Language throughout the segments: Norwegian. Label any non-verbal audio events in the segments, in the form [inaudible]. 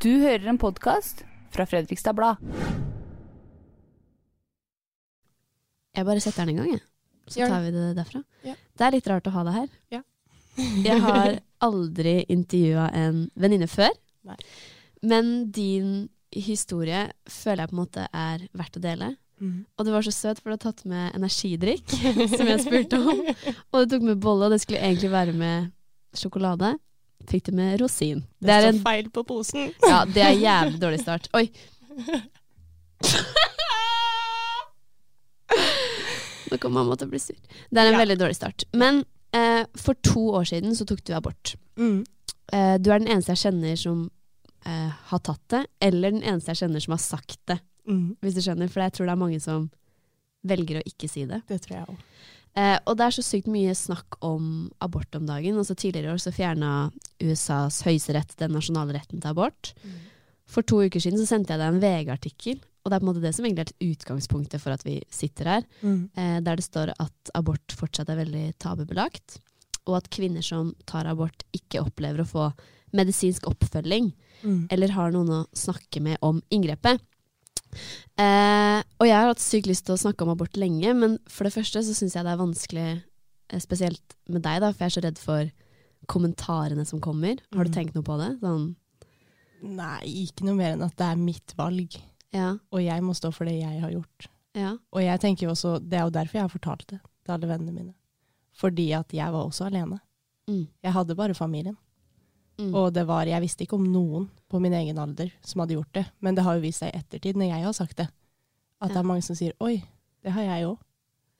Du hører en podkast fra Fredrikstad Blad. Jeg bare setter den i gang, jeg. Så tar vi det derfra. Ja. Det er litt rart å ha det her. Ja. [laughs] jeg har aldri intervjua en venninne før. Nei. Men din historie føler jeg på en måte er verdt å dele. Mm. Og du var så søt, for du har tatt med energidrikk, [laughs] som jeg spurte om. Og du tok med bolle, og det skulle egentlig være med sjokolade. Fikk det med rosin. Det, Det står en feil på posen. Ja, det er jævlig dårlig start. Oi. Nå kommer mamma til å bli sur. Det er en Ja. veldig dårlig start. Men eh, for to år siden så tok du abort. Mm. Eh, du er den eneste jeg kjenner som eh, har tatt det, eller den eneste jeg kjenner som har sagt det, Mm. hvis du skjønner. For jeg tror det er mange som velger å ikke si det. Det tror jeg òg. Eh, og det er så sykt mye snakk om abort om dagen. Altså Tidligere i år så fjerna USAs høyesterett den nasjonale retten til abort. For to uker siden så sendte jeg deg en VG-artikkel, og det er på en måte det som egentlig er et utgangspunktet for at vi sitter her, Mm. eh, der det står at abort fortsatt er veldig tabubelagt, og at kvinner som tar abort ikke opplever å få medisinsk oppfølging, Mm. eller har noen å snakke med om inngrepet. Eh, og jeg har hatt sykt lyst til å snakke om abort lenge, men for det første så syns jeg det er vanskelig, eh, spesielt med deg, da, for jeg er så redd for kommentarene som kommer. Har du Mm. tenkt noe på det? Sånn, Nei, ikke noe mer enn at det er mitt valg, ja, og jeg må stå for det jeg har gjort. ja, Og jeg tenker jo også, Det er jo derfor jeg har fortalt det til alle vennene mine. Fordi at jeg var også alene. mm, Jeg hadde bare familien. Mm, Og det var, jeg visste ikke om noen på min egen alder som hadde gjort det. Men det har jo vist seg i ettertid, når jeg har sagt det, at det er mange som sier 'oi, det har jeg òg'.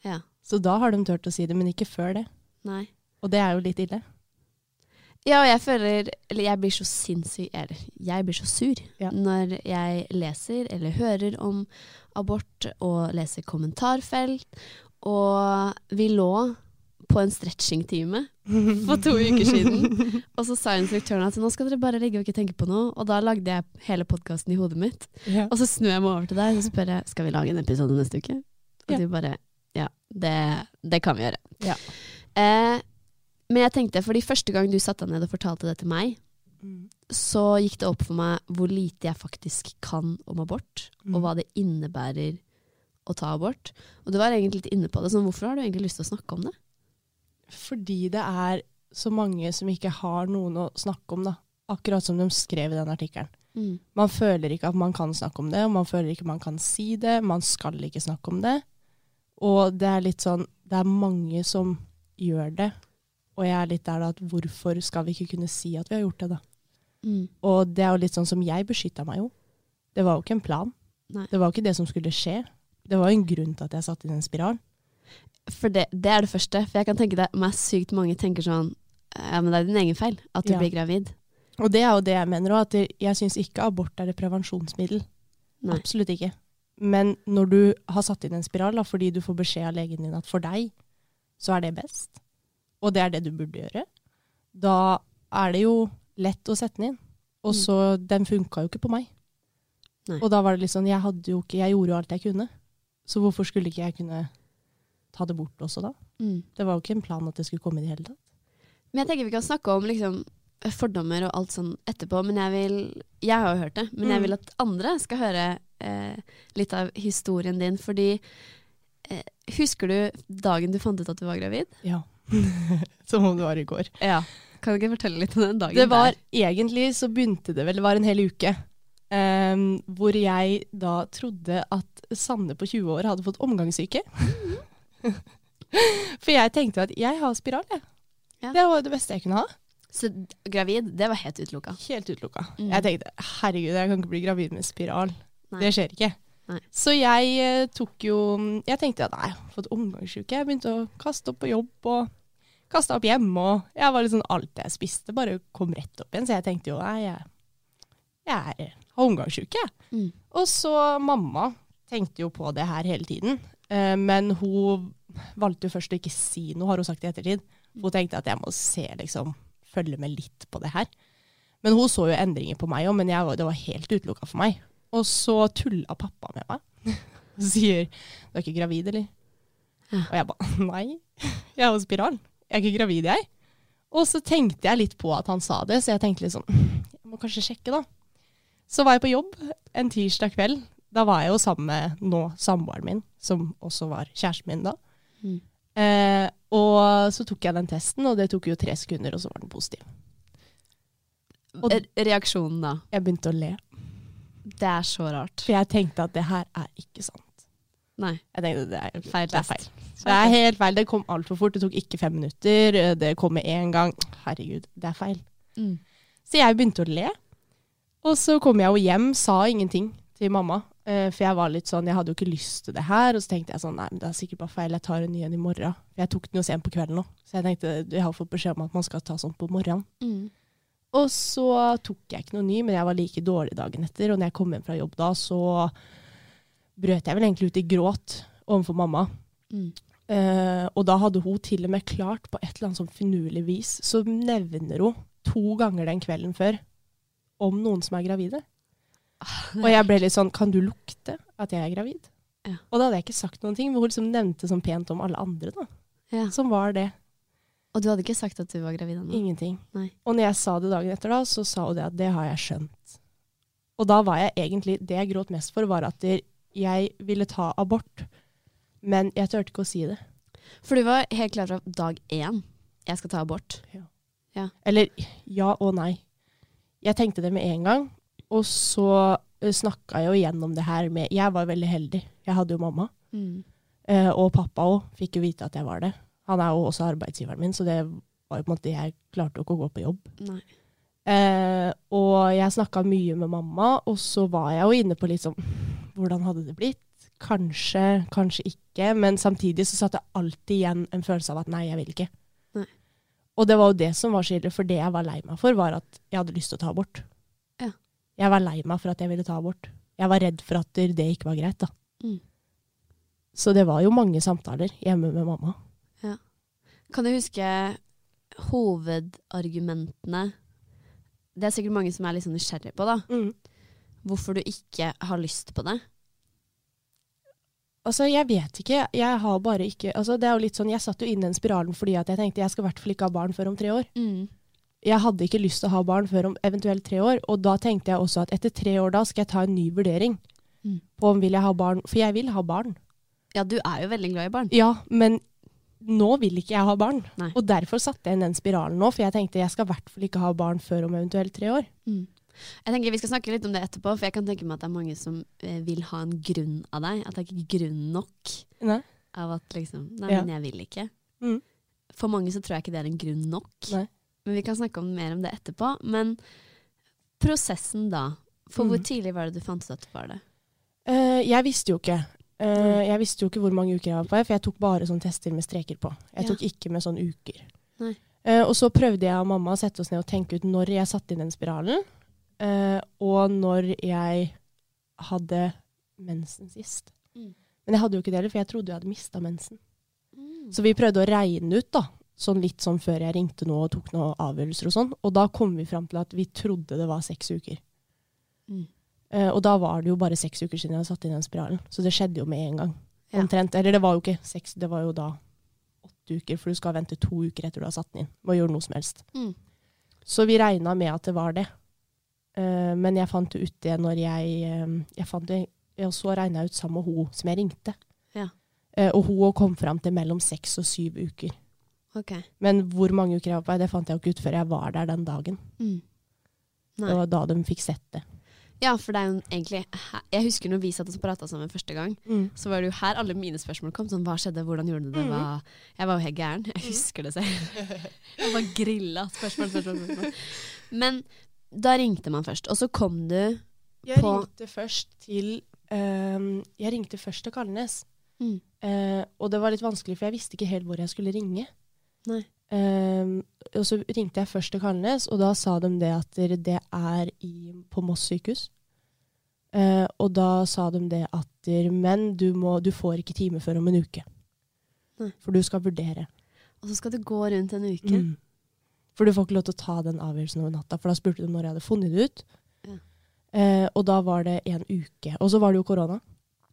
ja, Så da har de turt å si det, men ikke før det. nei. Og det er jo litt ille. Ja, og jeg føler Eller jeg blir så sinnssyk Eller jeg blir så sur Ja. når jeg leser eller hører om abort og leser kommentarfelt. Og vi lå på en stretchingtime for to uker siden. [laughs] Og så sa instruktøren at nå skal dere bare ligge og ikke tenke på noe. Og da lagde jeg hele podkasten i hodet mitt. Ja. Og så snur jeg meg over til deg og spør jeg, skal vi lage en episode neste uke. Og Ja. du bare ja, det, det kan vi gjøre. Ja. Eh, men jeg tenkte, fordi første gang du satte deg ned og fortalte det til meg, Mm. så gikk det opp for meg hvor lite jeg faktisk kan om abort, Mm. og hva det innebærer å ta abort. Og du var egentlig litt inne på det, så hvorfor har du egentlig lyst til å snakke om det? Fordi det er så mange som ikke har noen å snakke om, da. Akkurat som de skrev i den artikkelen. Mm. Man føler ikke at man kan snakke om det, og man føler ikke man kan si det. Man skal ikke snakke om det. Og det er litt sånn Det er mange som gjør det. Og jeg er litt der da at hvorfor skal vi ikke kunne si at vi har gjort det, da? Mm. Og det er jo litt sånn som jeg beskytta meg jo. Det var jo ikke en plan. Nei. Det var jo ikke det som skulle skje. Det var jo en grunn til at jeg satt i den spiral. For det, det er det første. For jeg kan tenke deg meg sykt mange tenker sånn Ja, men det er din egen feil at du Ja. blir gravid. Og det er jo det jeg mener òg, at jeg syns ikke abort er et prevensjonsmiddel. Nei. Absolutt ikke. Men når du har satt inn en spiral da, fordi du får beskjed av legen din at for deg, så er det best, og det er det du burde gjøre, da er det jo lett å sette den inn. Og så, den funka jo ikke på meg. Nei. Og da var det litt sånn, jeg hadde jo ikke, jeg gjorde jo alt jeg kunne. Så hvorfor skulle ikke jeg kunne ta det bort også da? Mm. Det var jo ikke en plan at det skulle komme i det hele tatt. Men jeg tenker vi kan snakke om liksom, fordommer og alt sånn etterpå. Men jeg vil Jeg har jo hørt det, men jeg Mm. vil at andre skal høre eh, litt av historien din. Fordi eh, Husker du dagen du fant ut at du var gravid? Ja. [laughs] Som om det var i går. Ja. Kan du ikke fortelle litt om den dagen? Det var der? egentlig så begynte det vel, det var en hel uke, Um, hvor jeg da trodde at Sanne på 20 år hadde fått omgangssyke. [laughs] For jeg tenkte at jeg har spiral, jeg. Ja. Det var det beste jeg kunne ha. Så gravid, det var helt utelukka. Helt utelukka. Mm. Jeg tenkte herregud, jeg kan ikke bli gravid med spiral. Nei. Det skjer ikke. Nei. Så jeg eh, tok jo Jeg tenkte at nei, jeg har fått omgangssyke. Jeg begynte å kaste opp på jobb og kasta opp hjemme. Og jeg var liksom alt jeg spiste, bare kom rett opp igjen. Så jeg tenkte jo nei, jeg, jeg har omgangsuke. Mm. Og så mamma tenkte jo på det her hele tiden. Eh, men hun valgte jo først å ikke si noe, har hun sagt i ettertid. Hun tenkte at jeg må se, liksom, følge med litt på det her. Men hun så jo endringer på meg òg, men jeg, det var helt utelukka for meg. Og så tulla pappa med meg. [laughs] Og sier 'Du er ikke gravid, eller?' Ja. Og jeg bare [laughs] 'Nei, jeg har spiral. Jeg er ikke gravid, jeg'. Og så tenkte jeg litt på at han sa det, så jeg tenkte litt sånn [laughs] Jeg må kanskje sjekke, da. Så var jeg på jobb en tirsdag kveld. Da var jeg jo sammen med nå samboeren min, som også var kjæresten min da. Mm. Eh, og så tok jeg den testen, og det tok jo tre sekunder, og så var den positiv. Og- Reaksjonen da? Jeg begynte å le, Det er så rart. for jeg tenkte at det her er ikke sant. Nei. Jeg tenkte det er, Feil det er feil. Det er helt feil. Det kom altfor fort. Det tok ikke fem minutter. Det kom med en gang. Herregud, det er feil. Mm. Så jeg begynte å le. Og så kom jeg jo hjem, sa ingenting til mamma. Eh, For jeg var litt sånn, jeg hadde jo ikke lyst til det her. Og så tenkte jeg sånn, nei, men det er sikkert bare feil. Jeg tar en ny en i morgen. For jeg tok den jo sent på kvelden nå. Så jeg tenkte, jeg har fått beskjed om at man skal ta sånn på morgenen. Mm. Og så tok jeg ikke noe ny, men jeg var like dårlig dagen etter. Og når jeg kom hjem fra jobb da, så brøt jeg vel egentlig ut i gråt overfor mamma. Mm. Eh, og da hadde hun til og med klart, på et eller annet sånn finurlig vis, så nevner hun to ganger den kvelden før om noen som er gravide. Og jeg ble litt sånn Kan du lukte at jeg er gravid? Ja. Og da hadde jeg ikke sagt noen ting, men hun liksom nevnte sånn pent om alle andre, da. Ja. Som var det. Og du hadde ikke sagt at du var gravid ennå? Ingenting. Nei. Og når jeg sa det dagen etter, da, så sa hun det at det har jeg skjønt. Og da var jeg egentlig Det jeg gråt mest for, var at jeg ville ta abort, men jeg turte ikke å si det. For du var helt klar fra dag én. Jeg skal ta abort. Ja Eller ja og nei. Jeg tenkte det med en gang, og så snakka jeg jo igjennom det her med Jeg var veldig heldig. Jeg hadde jo mamma. Mm. Eh, og pappa òg fikk jo vite at jeg var det. Han er jo også arbeidsgiveren min, så det var jo på en måte Jeg klarte jo ikke å gå på jobb. Eh, og jeg snakka mye med mamma, og så var jeg jo inne på litt sånn Hvordan hadde det blitt? Kanskje, kanskje ikke. Men samtidig så satt jeg alltid igjen en følelse av at nei, jeg vil ikke. Nei. Og det var jo det som var så ille, for det jeg var lei meg for, var at jeg hadde lyst til å ta abort. Ja. Jeg var lei meg for at jeg ville ta abort. Jeg var redd for at det ikke var greit, da. Mm. Så det var jo mange samtaler hjemme med mamma. Kan du huske hovedargumentene Det er sikkert mange som er litt sånn nysgjerrig på, da. Hvorfor du ikke har lyst på det. Altså, jeg vet ikke. Jeg har bare ikke altså, Det er jo litt sånn, Jeg satt jo inn i den spiralen fordi at jeg tenkte jeg skal i hvert fall ikke ha barn før om tre år. Jeg hadde ikke lyst til å ha barn før om eventuelt tre år, og da tenkte jeg også at etter tre år da skal jeg ta en ny vurdering Mm. på om vil jeg ha barn. For jeg vil ha barn. Ja, du er jo veldig glad i barn. Ja, men nå vil ikke jeg ha barn. Nei. Og derfor satte jeg inn den spiralen nå, for jeg tenkte jeg skal i hvert fall ikke ha barn før om eventuelt tre år. Mm. Jeg tenker Vi skal snakke litt om det etterpå, for jeg kan tenke meg at det er mange som eh, vil ha en grunn av deg. At det er ikke grunn nok Nei. av at liksom Nei, Ja. men jeg vil ikke. Mm. For mange så tror jeg ikke det er en grunn nok. Nei. Men vi kan snakke om mer om det etterpå. Men prosessen da. For hvor Mm. tidlig var det du fant ut at det var det? Uh, jeg visste jo ikke. Uh, jeg visste jo ikke hvor mange uker jeg var på, for jeg tok bare sånne tester med streker på. Jeg Ja. tok ikke med sånne uker. Nei. Uh, og så prøvde jeg og mamma å sette oss ned og tenke ut når jeg satte inn den spiralen, og når jeg hadde mensen sist. Mm. Men jeg hadde jo ikke det heller, for jeg trodde jeg hadde mista mensen. Så vi prøvde å regne ut, da. Sånn litt sånn før jeg ringte nå og tok noen avgjørelser og sånn. Og da kom vi fram til at vi trodde det var seks uker. Mm. Uh, og da var det jo bare seks uker siden jeg hadde satt inn den spiralen. Så det skjedde jo med en gang. Ja. Omtrent. Eller det var jo ikke seks, det var jo da åtte uker, for du skal vente to uker etter du har satt den inn. Må gjøre noe som helst. Mm. Så vi regna med at det var det. Uh, men jeg fant det ut det når jeg, eh, jeg fant det, Og så regna jeg ut sammen med hun som jeg ringte. Ja. Uh, og hun kom fram til mellom seks og syv uker. Ok. Men hvor mange uker jeg var på vei, det fant jeg jo ikke ut før jeg var der den dagen. Mm. Det var da de fikk sett det. Ja, for det er jo egentlig Jeg husker når vi satt og prata sammen første gang, så var det jo her alle mine spørsmål kom. Sånn, hva skjedde, hvordan gjorde du det? Hva? Jeg var jo helt gæren. Jeg husker det selv. [laughs] Jeg var grilla. Spørsmål, spørsmål, spørsmål. Men da ringte man først, og så kom du Jeg På- ringte først til um, Jeg ringte først til Kalnes. Mm. Uh, og det var litt vanskelig, for jeg visste ikke helt hvor jeg skulle ringe. Nei. Ehm, og så ringte jeg først til Kalnes, og da sa de det at det er i, på Moss sykehus. Uh, og da sa de det at Men du, må, du får ikke time før om en uke. Nei. For du skal vurdere. Og så skal du gå rundt en uke. Mm. For du får ikke lov til å ta den avgjørelsen over natta. For da spurte de når jeg hadde funnet det ut. Ja. Uh, og da var det en uke. Og så var det jo korona.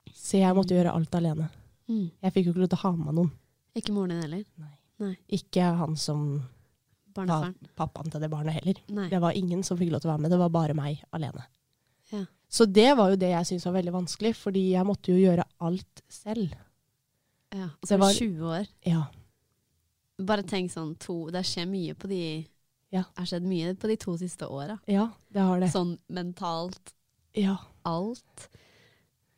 Så jeg måtte gjøre alt alene. Mm. Jeg fikk jo ikke lov til å ha med meg noen. Ikke moren din heller? Ikke han som var pappaen til det barnet heller. Nei. Det var ingen som fikk lov til å være med. Det var bare meg alene. Ja. Så det var jo det jeg syntes var veldig vanskelig, fordi jeg måtte jo gjøre alt selv. Ja. Og så er var- du 20 år. Ja. Bare tenk sånn to Det skjer mye på de Ja. Det har skjedd mye på de to siste åra. Ja, det har det. Sånn mentalt. Ja. Alt.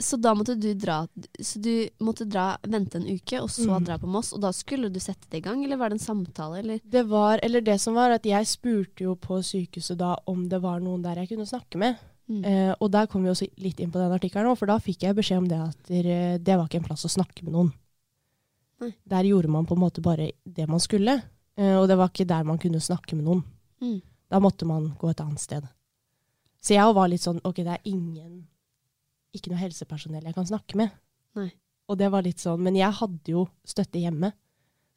Så da måtte du dra Så du måtte dra, vente en uke, og så Mm. dra på Moss. Og da skulle du sette det i gang, eller var det en samtale, eller? Det var, eller det som var at jeg spurte jo på sykehuset da om det var noen der jeg kunne snakke med. Mm. Eh, og der kom vi også litt inn på den artikkelen òg, for da fikk jeg beskjed om det at det var ikke en plass å snakke med noen. Nei. Der gjorde man på en måte bare det man skulle, eh, og det var ikke der man kunne snakke med noen. Mm. Da måtte man gå et annet sted. Så jeg var litt sånn OK, det er ingen Ikke noe helsepersonell jeg kan snakke med. Nei. Og det var litt sånn Men jeg hadde jo støtte hjemme.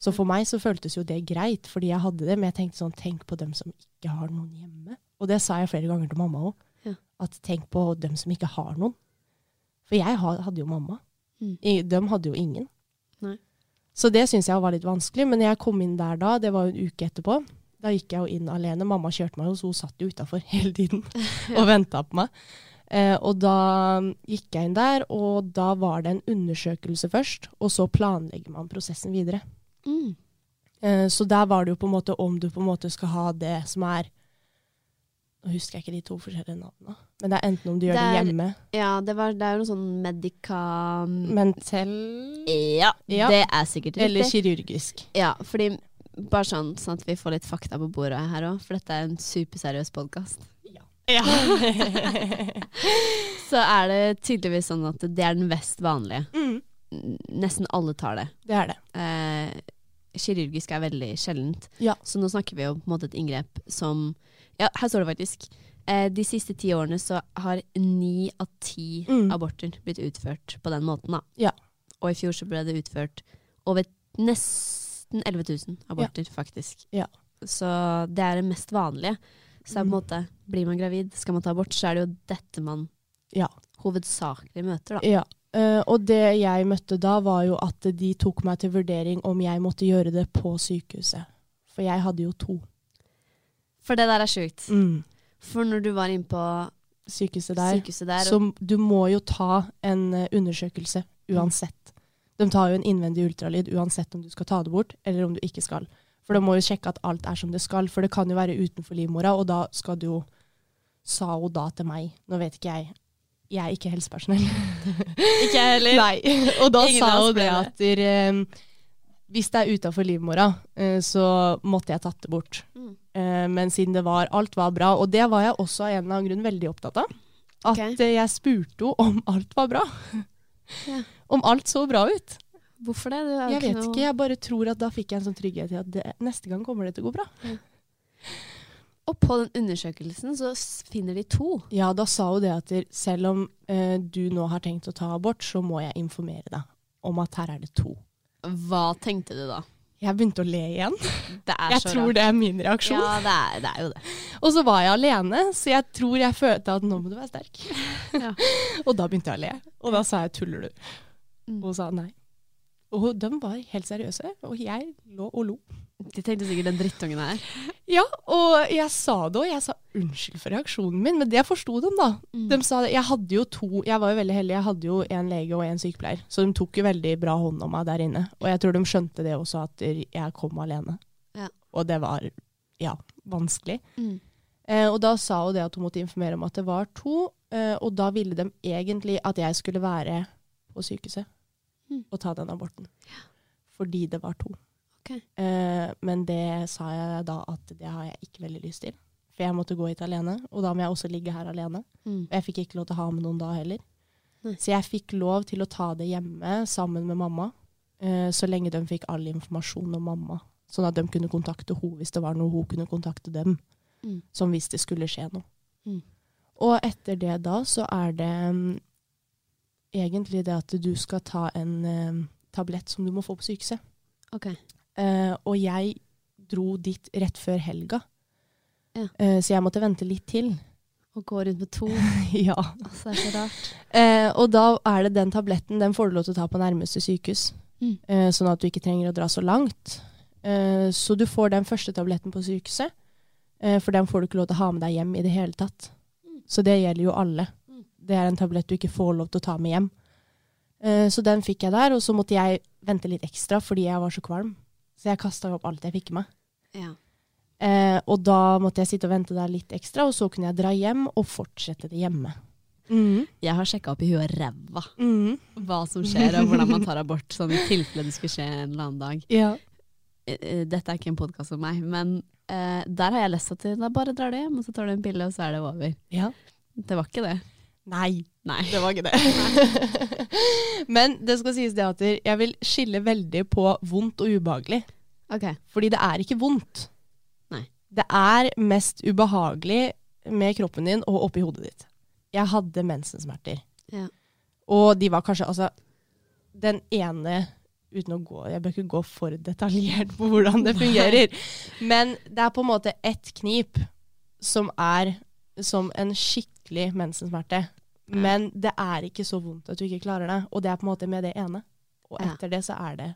Så for meg så føltes jo det greit, fordi jeg hadde det. Men jeg tenkte sånn Tenk på dem som ikke har noen hjemme. Og det sa jeg flere ganger til mamma òg. Ja. At tenk på dem som ikke har noen. For jeg hadde jo mamma. Mm. De hadde jo ingen. Nei. Så det syns jeg var litt vanskelig. Men jeg kom inn der da, det var jo en uke etterpå. Da gikk jeg jo inn alene. Mamma kjørte meg jo, så hun satt jo utafor [laughs] hele tiden [laughs] og venta på meg. Eh, og da gikk jeg inn der, og da var det en undersøkelse først. Og så planlegger man prosessen videre. Mm. Eh, så der var det jo på en måte om du på en måte skal ha det som er Nå husker jeg ikke de to forskjellige navnene. Men det er enten om du gjør det, Det er- hjemme Ja, det, var, det er noe sånn medika... Mentel ja, Ja. det er sikkert eller kirurgisk. Ja, fordi Bare sånn, sånn at vi får litt fakta på bordet her òg, for dette er en superseriøs podkast. Ja. [laughs] Så er det tydeligvis sånn at det er den mest vanlige. mm, Nesten alle tar det. det er det. Eh, kirurgisk er veldig sjeldent. Ja. Så nå snakker vi om måte et inngrep som Ja, her står det faktisk. Eh, de siste ti årene så har ni av ti Mm. aborter blitt utført på den måten, da. Ja. Og i fjor så ble det utført over nesten 11 000 aborter, faktisk. Ja. Så det er det mest vanlige. Så på en Mm. måte, blir man gravid, skal man ta abort, så er det jo dette man Ja. hovedsakelig møter, da. Ja. Uh, og det jeg møtte da, var jo at de tok meg til vurdering om jeg måtte gjøre det på sykehuset. For jeg hadde jo to. For det der er sjukt. Mm. For når du var inne på Sykehuset der. sykehuset der Så du må jo ta en eh, undersøkelse uansett. De tar jo en innvendig ultralyd uansett om du skal ta det bort, eller om du ikke skal. For da må jo sjekke at alt er som det skal, for det kan jo være utenfor livmora, og da skal du jo Sa hun da til meg Nå vet ikke jeg. Jeg er ikke helsepersonell. [laughs] Ikke jeg heller. Nei. Og da Ingen sa hun det at der, um, hvis det er utafor livmora, uh, så måtte jeg tatt det bort. Mm. Uh, men siden det var alt var bra, og det var jeg også av en eller annen grunn veldig opptatt av. At okay. eh, jeg spurte henne om alt var bra. Ja. [laughs] Om alt så bra ut. Hvorfor det? det Jeg vet noe- ikke, jeg bare tror at da fikk jeg en sånn trygghet i at det, neste gang kommer det til å gå bra. Og på den undersøkelsen så finner de to. Ja, da sa hun det at selv om eh, du nå har tenkt å ta abort, så må jeg informere deg om at her er det to. Hva tenkte du da? Jeg begynte å le igjen. Det Jeg tror rart. det er min reaksjon. Ja, det er, det er jo det. Og så var jeg alene, så jeg tror jeg følte at nå må du være sterk. Ja. [laughs] og da begynte jeg å le. Og da sa jeg 'tuller du?' Mm. Og hun sa nei. Og de var helt seriøse, og jeg lå og lo. De tenkte sikkert den drittungen her. Ja, og jeg sa det, òg. jeg sa unnskyld for reaksjonen min, men det forsto de, da. Mm. De sa det. Jeg hadde jo to, jeg var jo veldig heldig, jeg hadde jo en lege og en sykepleier, så de tok jo veldig bra hånd om meg der inne. Og jeg tror de skjønte det også, at jeg kom alene. Ja. Og det var, ja, vanskelig. Mm. Eh, og da sa hun det at hun måtte informere om at det var to, eh, og da ville de egentlig at jeg skulle være på sykehuset Mm. og ta den aborten. Fordi det var to. Okay. Eh, men det sa jeg da at det har jeg ikke veldig lyst til. For jeg måtte gå hit alene, og da må jeg også ligge her alene. Mm. Og jeg fikk ikke lov til å ha med noen da heller. Nei. Så jeg fikk lov til å ta det hjemme sammen med mamma, eh, så lenge de fikk all informasjon om mamma Sånn at de kunne kontakte henne hvis det var noe hun kunne kontakte dem. Mm. Som hvis det skulle skje noe. Mm. Og etter det da, så er det mm, egentlig det at du skal ta en eh, tablett som du må få på sykehuset. Ok. Eh, og jeg dro dit rett før helga. Ja. Eh, så jeg måtte vente litt til. Og gå rundt med to. [laughs] ja. Altså, det er så rart. Eh, og da er det den tabletten, den får du lov til å ta på nærmeste sykehus. Mm. Eh, sånn at du ikke trenger å dra så langt. Eh, så du får den første tabletten på sykehuset, eh, for den får du ikke lov til å ha med deg hjem i det hele tatt. Så det gjelder jo alle. Det er en tablett du ikke får lov til å ta med hjem. Eh, så den fikk jeg der, og så måtte jeg vente litt ekstra fordi jeg var så kvalm. Så jeg kasta opp alt jeg fikk med. Ja. Eh, og da måtte jeg sitte og vente der litt ekstra, og så kunne jeg dra hjem og fortsette det hjemme. Mm. Jeg har sjekka opp i huet og ræva Mm. hva som skjer, og hvordan man tar abort, sånn i tilfelle det skulle skje en eller annen dag. Ja. Eh, Dette er ikke en podkast om meg, men eh, der har jeg lest at da bare drar du hjem, og så tar du en pille, og så er det over. ja. Det var ikke det. Nei. Nei. Det var ikke det. [laughs] Men det skal sies det at jeg vil skille veldig på vondt og ubehagelig. Okay. Fordi det er ikke vondt. Nei. Det er mest ubehagelig med kroppen din og oppi hodet ditt. Jeg hadde mensensmerter. Ja. Og de var kanskje Altså, den ene Uten å gå Jeg bør ikke gå for detaljert på hvordan det fungerer. Men det er på en måte ett knip som er som en skikkelig mensensmerte. Men det er ikke så vondt at du ikke klarer det. Og det er på en måte med det ene. Og Ja. etter det så er det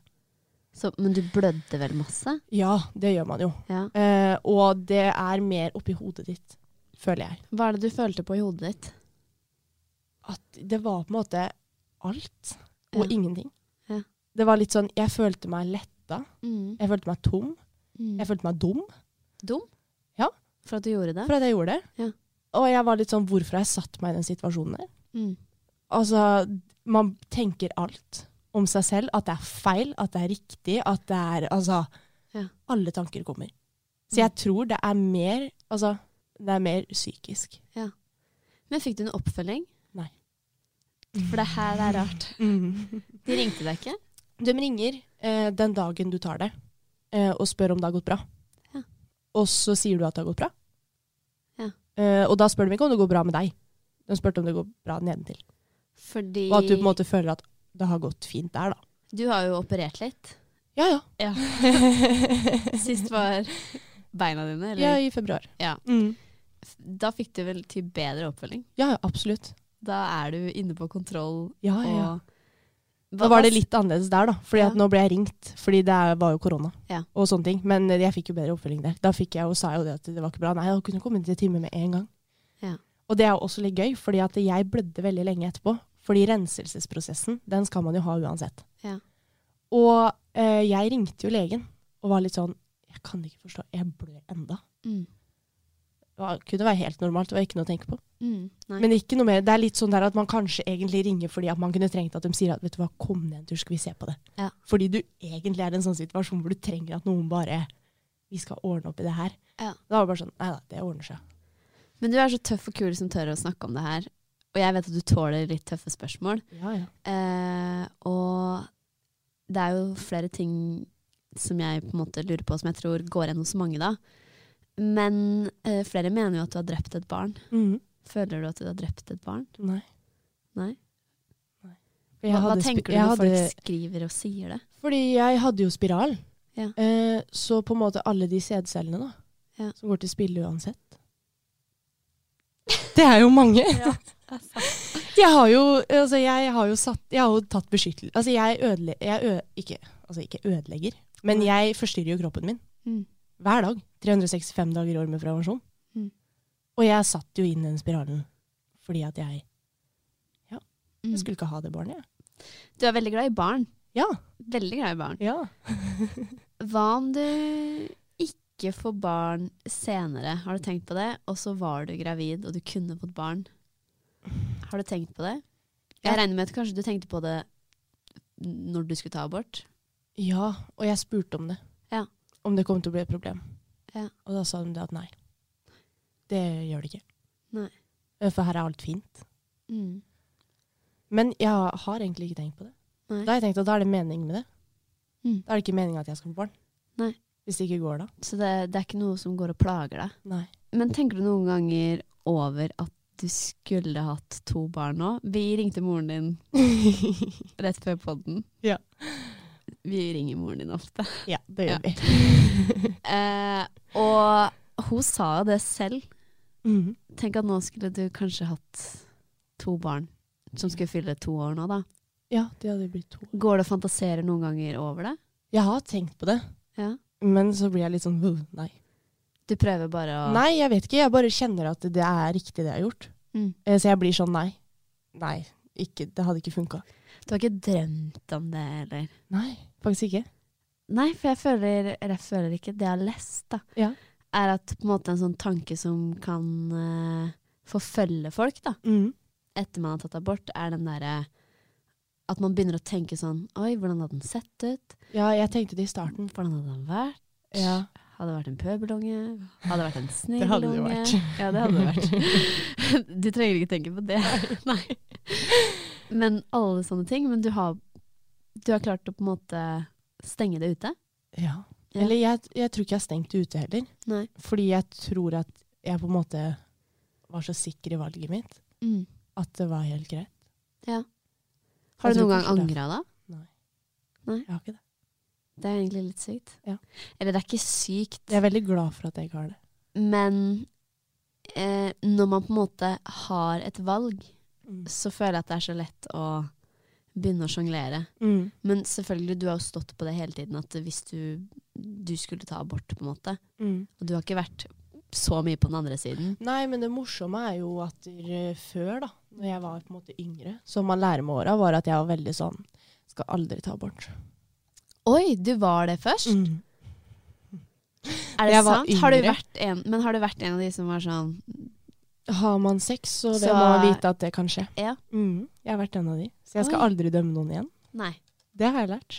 Så, men du blødde vel masse? Ja, det gjør man jo. Ja. Eh, og det er mer oppi hodet ditt, føler jeg. Hva er det du følte på i hodet ditt? At det var på en måte alt og Ja. ingenting. Ja. Det var litt sånn Jeg følte meg letta. Mm. Jeg følte meg tom. Mm. Jeg følte meg dum Dum? Ja. For at du gjorde det? for at jeg gjorde det. Ja. Og jeg var litt sånn Hvorfor har jeg satt meg i den situasjonen der? Mm. Altså, man tenker alt om seg selv. At det er feil, at det er riktig, at det er Altså, Ja. alle tanker kommer. Så jeg tror det er mer Altså, det er mer psykisk. Men fikk du en oppfølging? Nei. For det her er rart. [laughs] De ringte deg ikke? De ringer eh, den dagen du tar det, eh, og spør om det har gått bra. Ja. Og så sier du at det har gått bra. Eh, og da spør de ikke om det går bra med deg. De spurte om det går bra nedentil. Fordi Og at du på en måte føler at det har gått fint der, da. Du har jo operert litt. Ja, ja. Ja. [laughs] Sist var beina dine, eller? ja, i februar. Ja. Mm. Da fikk du vel til bedre oppfølging? Ja, absolutt. Da er du inne på kontroll Ja, og ja, ja. Da var det litt annerledes der, da. Fordi Ja. at nå ble jeg ringt, fordi det var jo korona Ja. og sånne ting. Men jeg fikk jo bedre oppfølging der. Da fikk jeg jo, sa jeg jo det at det var ikke bra. Nei, jeg kunne kommet til time med en gang. Ja. Og det er jo også litt gøy, fordi at jeg blødde veldig lenge etterpå. Fordi renselsesprosessen, den skal man jo ha uansett. Ja. Og eh, jeg ringte jo legen og var litt sånn Jeg kan ikke forstå, jeg blør enda. Mm. Det kunne være helt normalt, det var ikke noe å tenke på. Mm. Men ikke noe mer. Det er litt sånn der at man kanskje egentlig ringer fordi at man kunne trengt at de sier at vet du hva, kom ned en tur, skal vi se på det. Ja. Fordi du egentlig er i en sånn situasjon hvor du trenger at noen bare Vi skal ordne opp i det her. Ja. Da var det bare sånn Nei da, det ordner seg. Men du er så tøff og kul som tør å snakke om det her. Og jeg vet at du tåler litt tøffe spørsmål. Ja, ja. Eh, og det er jo flere ting som jeg på en måte lurer på, som jeg tror går igjen hos mange da. Men eh, flere mener jo at du har drept et barn. Mm. Føler du at du har drept et barn? Nei. Nei? Nei. Hva, hva tenker du når hadde- folk skriver og sier det? Fordi jeg hadde jo spiral. Ja. Eh, så på en måte alle de sædcellene da, Ja. som går til spille uansett. Det er jo mange. [laughs] jeg har jo, altså jeg har satt, jeg har jo tatt beskyttelse. Altså jeg ødelegger ikke, altså ikke ødelegger, men jeg forstyrrer jo kroppen min. Mm. Hver dag. 365 dager i år med prevensjon. Mm. Og jeg satt jo inn den spiralen fordi at jeg, Mm. jeg skulle ikke ha det barnet. jeg. Du er veldig glad i barn. Ja. Veldig glad i barn. ja. [laughs] Hva om du ikke får barn senere? Har du tenkt på det? Og så var du gravid, og du kunne fått barn. Har du tenkt på det? Jeg Ja. regner med at kanskje du tenkte på det når du skulle ta abort. Ja, og jeg spurte om det. Om det kom til å bli et problem. Ja. Og da sa de det at nei. Det gjør det ikke. Nei. Eh, For her er alt fint. Mm. Men jeg har egentlig ikke tenkt på det. Nei. Da har jeg tenkt at da er det mening med det. Mm. Da er det ikke meninga at jeg skal få barn. Nei. Hvis det ikke går, da. Så det, det er ikke noe som går og plager deg. Nei. Men tenker du noen ganger over at du skulle hatt to barn nå? Vi ringte moren din [laughs] rett før podden. Ja. Vi ringer moren din ofte. Ja, det gjør Ja. vi. [laughs] [laughs] Eh, og hun sa jo det selv. Mm. Tenk at nå skulle du kanskje hatt to barn som skulle fylle to år nå, da. Ja, det hadde blitt to. Går det å fantasere noen ganger over det? Jeg har tenkt på det, Ja. men så blir jeg litt sånn Nei. Du prøver bare å Nei, jeg vet ikke. Jeg bare kjenner at det er riktig det jeg har gjort. Mm. Eh, Så jeg blir sånn nei. Nei, ikke, det hadde ikke funka. Du har ikke drømt om det, eller? Nei, faktisk ikke. Nei, for jeg føler, jeg føler ikke Det jeg har lest, da, Ja. er at på en måte en sånn tanke som kan uh, forfølge folk, da, mm. etter man har tatt abort, er den derre At man begynner å tenke sånn Oi, hvordan hadde den sett ut? Ja, jeg tenkte det i starten. Hvordan hadde den vært? Ja. Hadde det vært en pøbelunge? Hadde det vært en snillunge? [laughs] Det hadde det vært. Ja, det hadde det vært. [laughs] du trenger ikke tenke på det. [laughs] Nei. Men alle sånne ting. Men du har, du har klart å på en måte stenge det ute? ja. Eller jeg, jeg tror ikke jeg har stengt det ute heller. Nei. Fordi jeg tror at jeg på en måte var så sikker i valget mitt Mm. at det var helt greit. Ja. Har du noen gang angra da? Nei. Nei. Jeg har ikke det. Det er egentlig litt sykt. Ja. Eller det er ikke sykt, Jeg er veldig glad for at jeg ikke har det. men eh, når man på en måte har et valg, så føler jeg at det er så lett å begynne å sjonglere. Mm. Men selvfølgelig, du har jo stått på det hele tiden at hvis du, du skulle ta abort, på en måte, Mm. og du har ikke vært så mye på den andre siden. Nei, men det morsomme er jo at der, før, da, når jeg var på en måte yngre, som man lærer med åra, var at jeg var veldig sånn Skal aldri ta abort. Oi, du var det først? Mm. Er det Jeg sant? Har en, men har du vært en av de som var sånn Har man sex, så, Så- det må man vite at det kan skje. Ja. Mm. Jeg har vært en av de. Så jeg skal Oi. aldri dømme noen igjen. Nei. Det har jeg lært.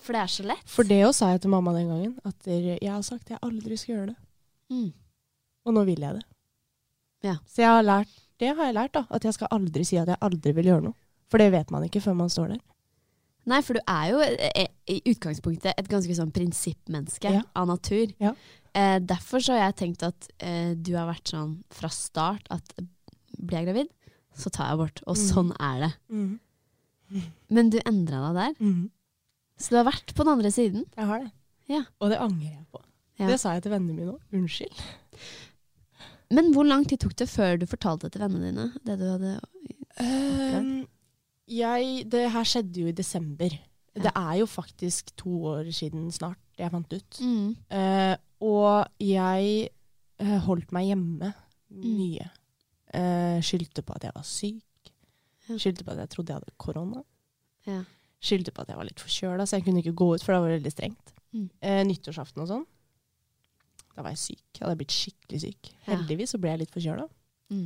For det er så lett. For det òg sa jeg til mamma den gangen. At jeg har sagt jeg aldri skal gjøre det. Mm. Og nå vil jeg det. Ja. Så jeg har lært, det har jeg lært, da. At jeg skal aldri si at jeg aldri vil gjøre noe. For det vet man ikke før man står der. Nei, for du er jo eh, i utgangspunktet et ganske sånn prinsippmenneske Ja. av natur. Ja. Eh, derfor så har jeg tenkt at eh, du har vært sånn fra start at blir jeg gravid, så tar jeg abort. Og Mm. sånn er det. Mm. Men du endra deg der. Mm. Så du har vært på den andre siden. Jeg har det. Ja. Og det angrer jeg på. Ja. Det sa jeg til vennene mine òg. Unnskyld. Men hvor lang tid tok det før du fortalte det til vennene dine? Det du hadde Ehm, jeg, det her skjedde jo i desember. Ja. Det er jo faktisk to år siden snart jeg fant ut. mm. Uh, og jeg uh, holdt meg hjemme Mm. mye. Eh, skyldte på at jeg var syk. Skyldte på at jeg trodde jeg hadde korona. Ja. Skyldte på at jeg var litt forkjøla, så jeg kunne ikke gå ut, for det var veldig strengt. Mm. Eh, nyttårsaften og sånn. Da var jeg syk. Jeg hadde blitt skikkelig syk. Ja. Heldigvis så ble jeg litt forkjøla. Mm.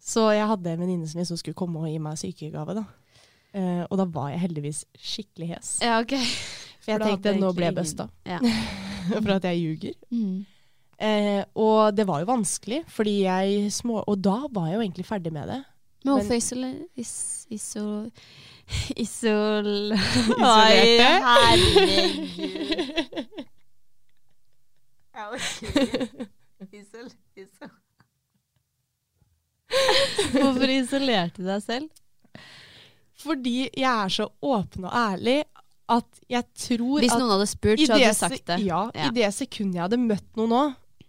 Så jeg hadde en venninne som skulle komme og gi meg sykegave. da. Eh, og da var jeg heldigvis skikkelig hes. Ja, ok. For jeg da tenkte nå ble jeg busta. Ja. [laughs] For at jeg ljuger. Mm. Eh, og det var jo vanskelig, fordi jeg små... Og da var jeg jo egentlig ferdig med det. Men hvorfor isol... Is, isol... Isol... [laughs] Isolerte? herregud. [laughs] Isol... Isol... Hvorfor isolerte du deg selv? Fordi jeg er så åpen og ærlig at jeg tror Hvis at noen hadde spurt, så hadde du sagt det. Ja, Ja. i det sekundet jeg hadde møtt noen nå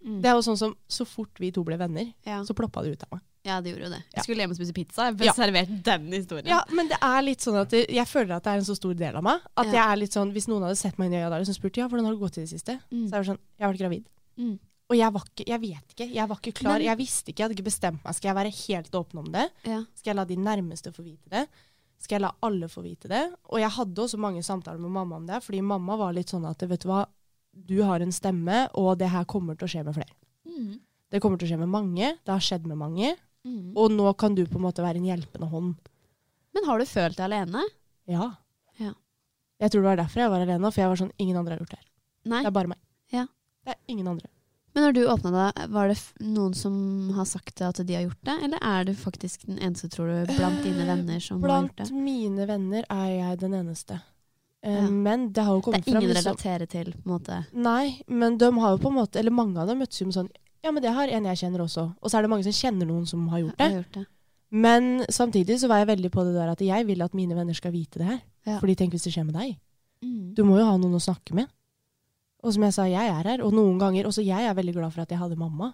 Mm. Det er jo sånn som så fort vi to ble venner, Ja. så ploppa det ut av meg. ja, det gjorde jo det. Jeg skulle hjem og spise pizza. Jeg ble Ja. servert den historien. Ja, men det er litt sånn at det, jeg føler at det er en så stor del av meg. At Ja. jeg er litt sånn, Hvis noen hadde sett meg inn i øya der og spurt ja, hvordan har det gått i det siste, Mm. så er det sånn Jeg har vært gravid. Mm. Og jeg var ikke Jeg vet ikke. Jeg var ikke klar. Men- jeg visste ikke. Jeg hadde ikke bestemt meg. Skal jeg være helt åpen om det? Ja. Skal jeg la de nærmeste få vite det? Skal jeg la alle få vite det? Og jeg hadde også mange samtaler med mamma om det, fordi mamma var litt sånn at vet du hva, du har en stemme, og det her kommer til å skje med flere. Mm. Det kommer til å skje med mange. Det har skjedd med mange. Mm. Og nå kan du på en måte være en hjelpende hånd. Men har du følt deg alene? Ja. Ja. Jeg tror det var derfor jeg var alene, for jeg var sånn Ingen andre har gjort det her. Nei. Det er bare meg. Ja. Det er ingen andre. Men når du åpna deg, var det noen som har sagt at de har gjort det, eller er du faktisk den eneste, tror du, blant dine venner som har gjort det? Blant mine venner er jeg den eneste. Eh, Ja. Men det har jo Det er ingen fram så- relaterer til, på en måte. Nei, men de har jo på en måte Eller mange av dem møttes jo med sånn Ja, men det har en jeg kjenner også. Og så er det mange som kjenner noen som har gjort det. har gjort det. Men samtidig så var jeg veldig på det der at jeg vil at mine venner skal vite det her. Ja. Fordi tenk hvis det skjer med deg. Mm. Du må jo ha noen å snakke med. Og som jeg sa, jeg er her. Og noen ganger Også jeg er veldig glad for at jeg hadde mamma.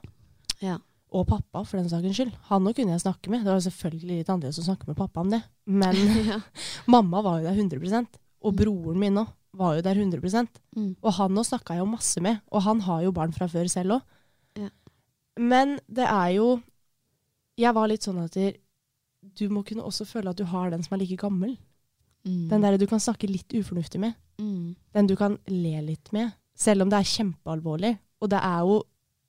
Ja. Og pappa, for den sakens skyld. Han òg kunne jeg snakke med. Det var selvfølgelig litt annerledes å snakke med pappa om det. Men [laughs] [laughs] mamma var jo der 100 Og broren min òg var jo der 100 Mm. Og han òg snakka jeg jo masse med. Og han har jo barn fra før selv òg. Ja. Men det er jo Jeg var litt sånn at du må kunne også føle at du har den som er like gammel. Mm. Den der du kan snakke litt ufornuftig med. Mm. Den du kan le litt med. Selv om det er kjempealvorlig. Og det er jo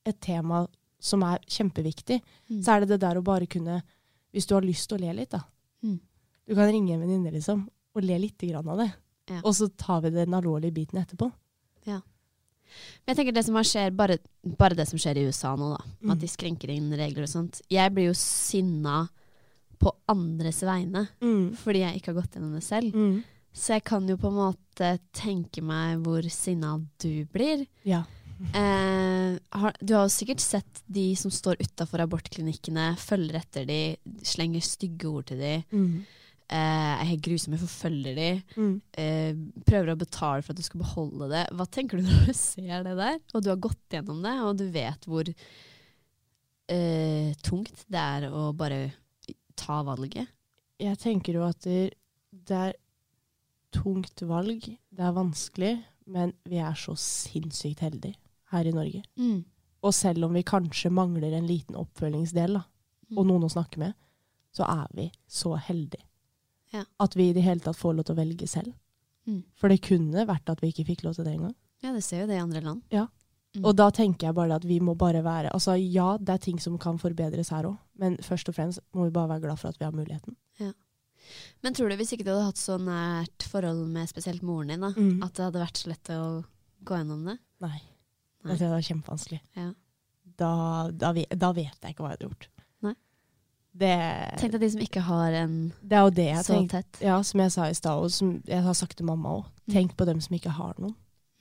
et tema som er kjempeviktig. Mm. Så er det det der å bare kunne Hvis du har lyst til å le litt, da. Mm. Du kan ringe en venninne, liksom, og le litt grann av det. Ja. Og så tar vi den alvorlige biten etterpå. Ja. Men jeg tenker det som skjer, bare, bare det som skjer i USA nå, da. Mm. At de skrenker inn regler og sånt. Jeg blir jo sinna på andres vegne Mm. fordi jeg ikke har gått gjennom det selv. Mm. Så jeg kan jo på en måte tenke meg hvor sinna du blir. Ja. Eh, har, du har jo sikkert sett de som står utafor abortklinikkene, følger etter de, slenger stygge ord til de, Mm. Eh, er helt grusomme, forfølger de, Mm. eh, prøver å betale for at du skal beholde det. Hva tenker du [laughs] når du ser det der, og du har gått gjennom det, og du vet hvor uh, tungt det er å bare ta valget? Jeg tenker jo at det, det er tungt valg. Det er vanskelig, men vi er så sinnssykt heldige her i Norge. Mm. Og selv om vi kanskje mangler en liten oppfølgingsdel, da, og noen å snakke med, så er vi så heldige. Ja. At vi i det hele tatt får lov til å velge selv. Mm. For det kunne vært at vi ikke fikk lov til det engang. Ja, det ser jo det i andre land. Mm. Og da tenker jeg bare at vi må bare være Altså ja, det er ting som kan forbedres her òg, men først og fremst må vi bare være glad for at vi har muligheten. Men tror du hvis ikke du hadde hatt så nært forhold med spesielt moren din, da, Mm. at det hadde vært så lett å gå gjennom det? Nei. Nei. Det tror jeg var kjempevanskelig. Ja. Da, da, da vet jeg ikke hva jeg hadde gjort. Det, Tenk deg de som ikke har en det er jo det jeg så tenkt, tett. Ja, som jeg sa i stad, og som jeg har sagt til mamma òg. Mm. Tenk på dem som ikke har noen.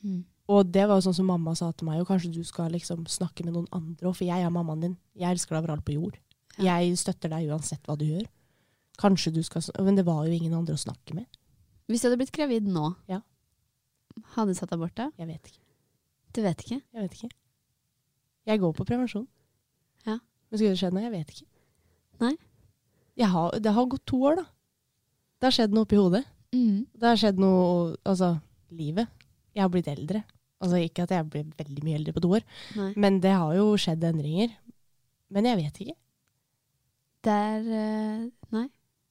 Mm. Og det var jo sånn som mamma sa til meg, og kanskje du skal liksom snakke med noen andre òg, for jeg er mammaen din. Jeg elsker deg overalt på jord. Ja. Jeg støtter deg uansett hva du gjør. Kanskje du skal Men det var jo ingen andre å snakke med. Hvis du hadde blitt gravid nå, Ja. hadde du satt abort da? Jeg vet ikke. Du vet ikke? Jeg vet ikke. Jeg går på prevensjon. Ja. Men skulle det skjedd noe? Jeg vet ikke. Nei. Har, det har gått to år, da. Det har skjedd noe oppi hodet. Mm. Det har skjedd noe Altså, livet. Jeg har blitt eldre. Altså Ikke at jeg ble veldig mye eldre på to år, Nei. men det har jo skjedd endringer. Men jeg vet ikke. Det er eh, Nei.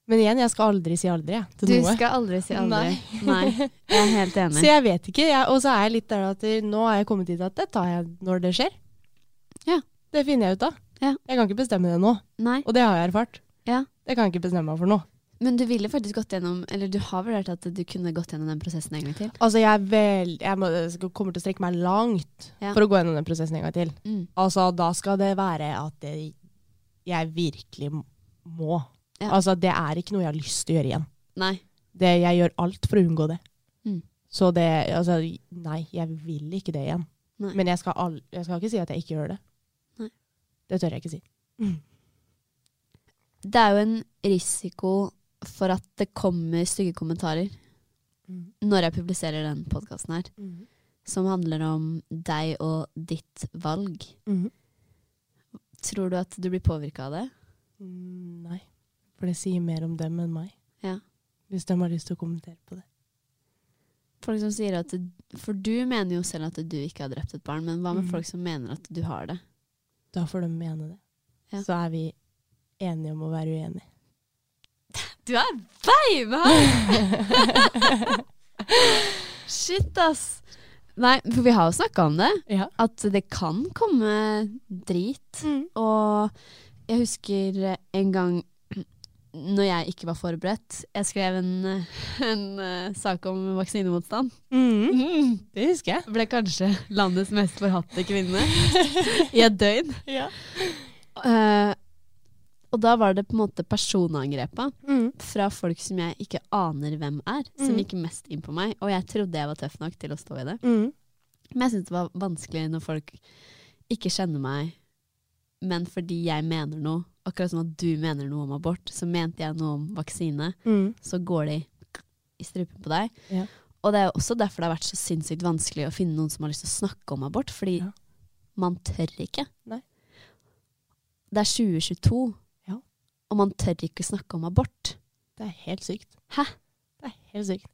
Men igjen, jeg skal aldri si aldri, jeg. Til Du noe. skal aldri si aldri. Nei. Nei. Jeg er helt enig. [laughs] Så jeg vet ikke. Og så er jeg litt der at nå er jeg kommet dit at det tar jeg når det skjer. Ja. Det finner jeg ut av. Ja. Jeg kan ikke bestemme det nå. Nei. Og det har jeg erfart. Ja. Det kan jeg ikke bestemme meg for nå. Men du ville faktisk gått gjennom Eller du har vurdert at du kunne gått gjennom den prosessen en gang til? Altså, jeg, vel, jeg, må, jeg kommer til å strekke meg langt Ja. for å gå gjennom den prosessen en gang til. Mm. Altså, da skal det være at det, jeg virkelig må. Ja. Altså, det er ikke noe jeg har lyst til å gjøre igjen. Nei. Det, jeg gjør alt for å unngå det. Mm. Så det, altså, nei, jeg vil ikke det igjen. Nei. Men jeg skal, all, jeg skal ikke si at jeg ikke gjør det. Det tør jeg ikke si. Det er jo en risiko for at det kommer stygge kommentarer når jeg publiserer den podkasten her, som handler om deg og ditt valg. Mhm. Tror du at du blir påvirka av det? Mm, nei, for det sier mer om dem enn meg. Ja. Hvis de har lyst til å kommentere på det. Folk som sier at For du mener jo selv at du ikke har drept et barn, men hva med Mhm. folk som mener at du har det? Da får de mene det. Ja. Så er vi enige om å være uenige. Du er beina! [laughs] Shit, ass. Nei, for vi har jo snakka om det. Ja. At det kan komme drit. Og jeg husker en gang når jeg ikke var forberedt. Jeg skrev en, en eh, sak om vaksinemotstand. Mm. Det husker jeg. Ble kanskje landets mest forhatte kvinne i et døgn. [laughs] Ja. Uh, Og da var det på en måte personangrepa Mm. fra folk som jeg ikke aner hvem er, som Mm. gikk mest inn på meg. Og jeg trodde jeg var tøff nok til å stå i det. Mm. Men jeg syntes det var vanskelig når folk ikke kjenner meg, men fordi jeg mener noe, akkurat som at du mener noe om abort, så mente jeg noe om vaksine, Mm. så går de i strupen på deg. Ja. Og det er også derfor det har vært så sinnssykt vanskelig å finne noen som har lyst til å snakke om abort, fordi Ja. man tør ikke. Nei. Det er 2022, Ja. og man tør ikke snakke om abort. Det er helt sykt. Hæ? Det er helt sykt.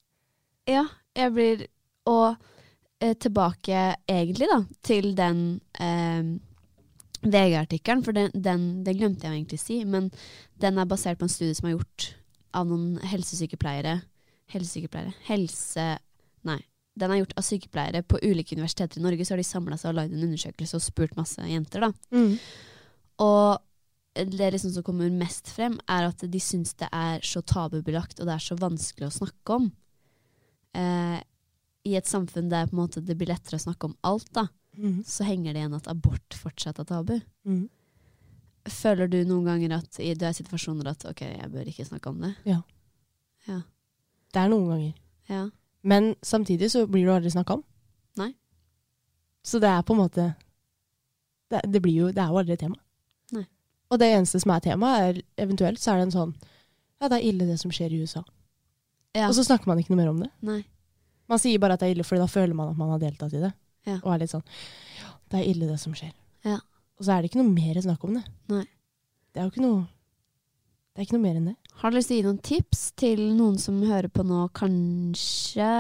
Ja, jeg blir Og eh, tilbake egentlig da til den eh, VG-artikkelen, for den, den, den glemte jeg egentlig å si, men den er basert på en studie som er gjort av noen helsesykepleiere Helsesykepleiere Helse... Nei. Den er gjort av sykepleiere på ulike universiteter i Norge. Så har de samla seg og lagd en undersøkelse og spurt masse jenter. da. Mm. Og det liksom som kommer mest frem, er at de syns det er så tabubelagt og det er så vanskelig å snakke om. Eh, I et samfunn der det blir lettere å snakke om alt, da, Mm. så henger det igjen at abort fortsatt er tabu. Mm. Føler du noen ganger at du er i situasjoner at ok, jeg bør ikke snakke om det? Det er noen ganger. Ja. Men samtidig så blir du aldri snakka om. Nei. Så det er på en måte Det, det blir jo Det er jo aldri tema. Nei. Og det eneste som er tema, er eventuelt så er det en sånn Ja, det er ille det som skjer i USA. ja. Og så snakker man ikke noe mer om det. Nei. Man sier bare at det er ille, for da føler man at man har deltatt i det. Ja. Og er litt sånn Ja, det er ille det som skjer. Ja. Og så er det ikke noe mer snakk om det. Nei. Det er jo ikke noe Det er ikke noe mer enn det. Har du lyst til å gi noen tips til noen som hører på nå, kanskje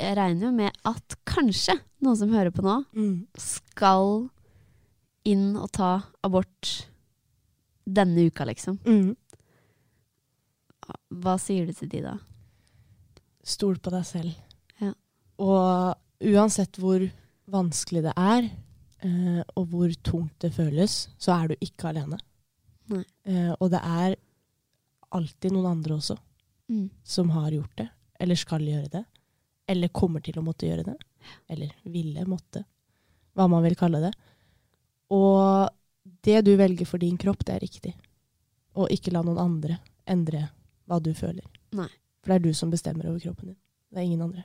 Jeg regner jo med at kanskje noen som hører på nå, skal inn og ta abort denne uka, liksom. Mm. Hva sier du til de da? Stol på deg selv. Ja. Og uansett hvor vanskelig det er, eh, og hvor tungt det føles, så er du ikke alene. Eh, og det er alltid noen andre også Mm. som har gjort det, eller skal gjøre det, eller kommer til å måtte gjøre det, eller ville måtte, hva man vil kalle det. Og det du velger for din kropp, det er riktig. Og ikke la noen andre endre hva du føler. Nei. For det er du som bestemmer over kroppen din. Det er ingen andre.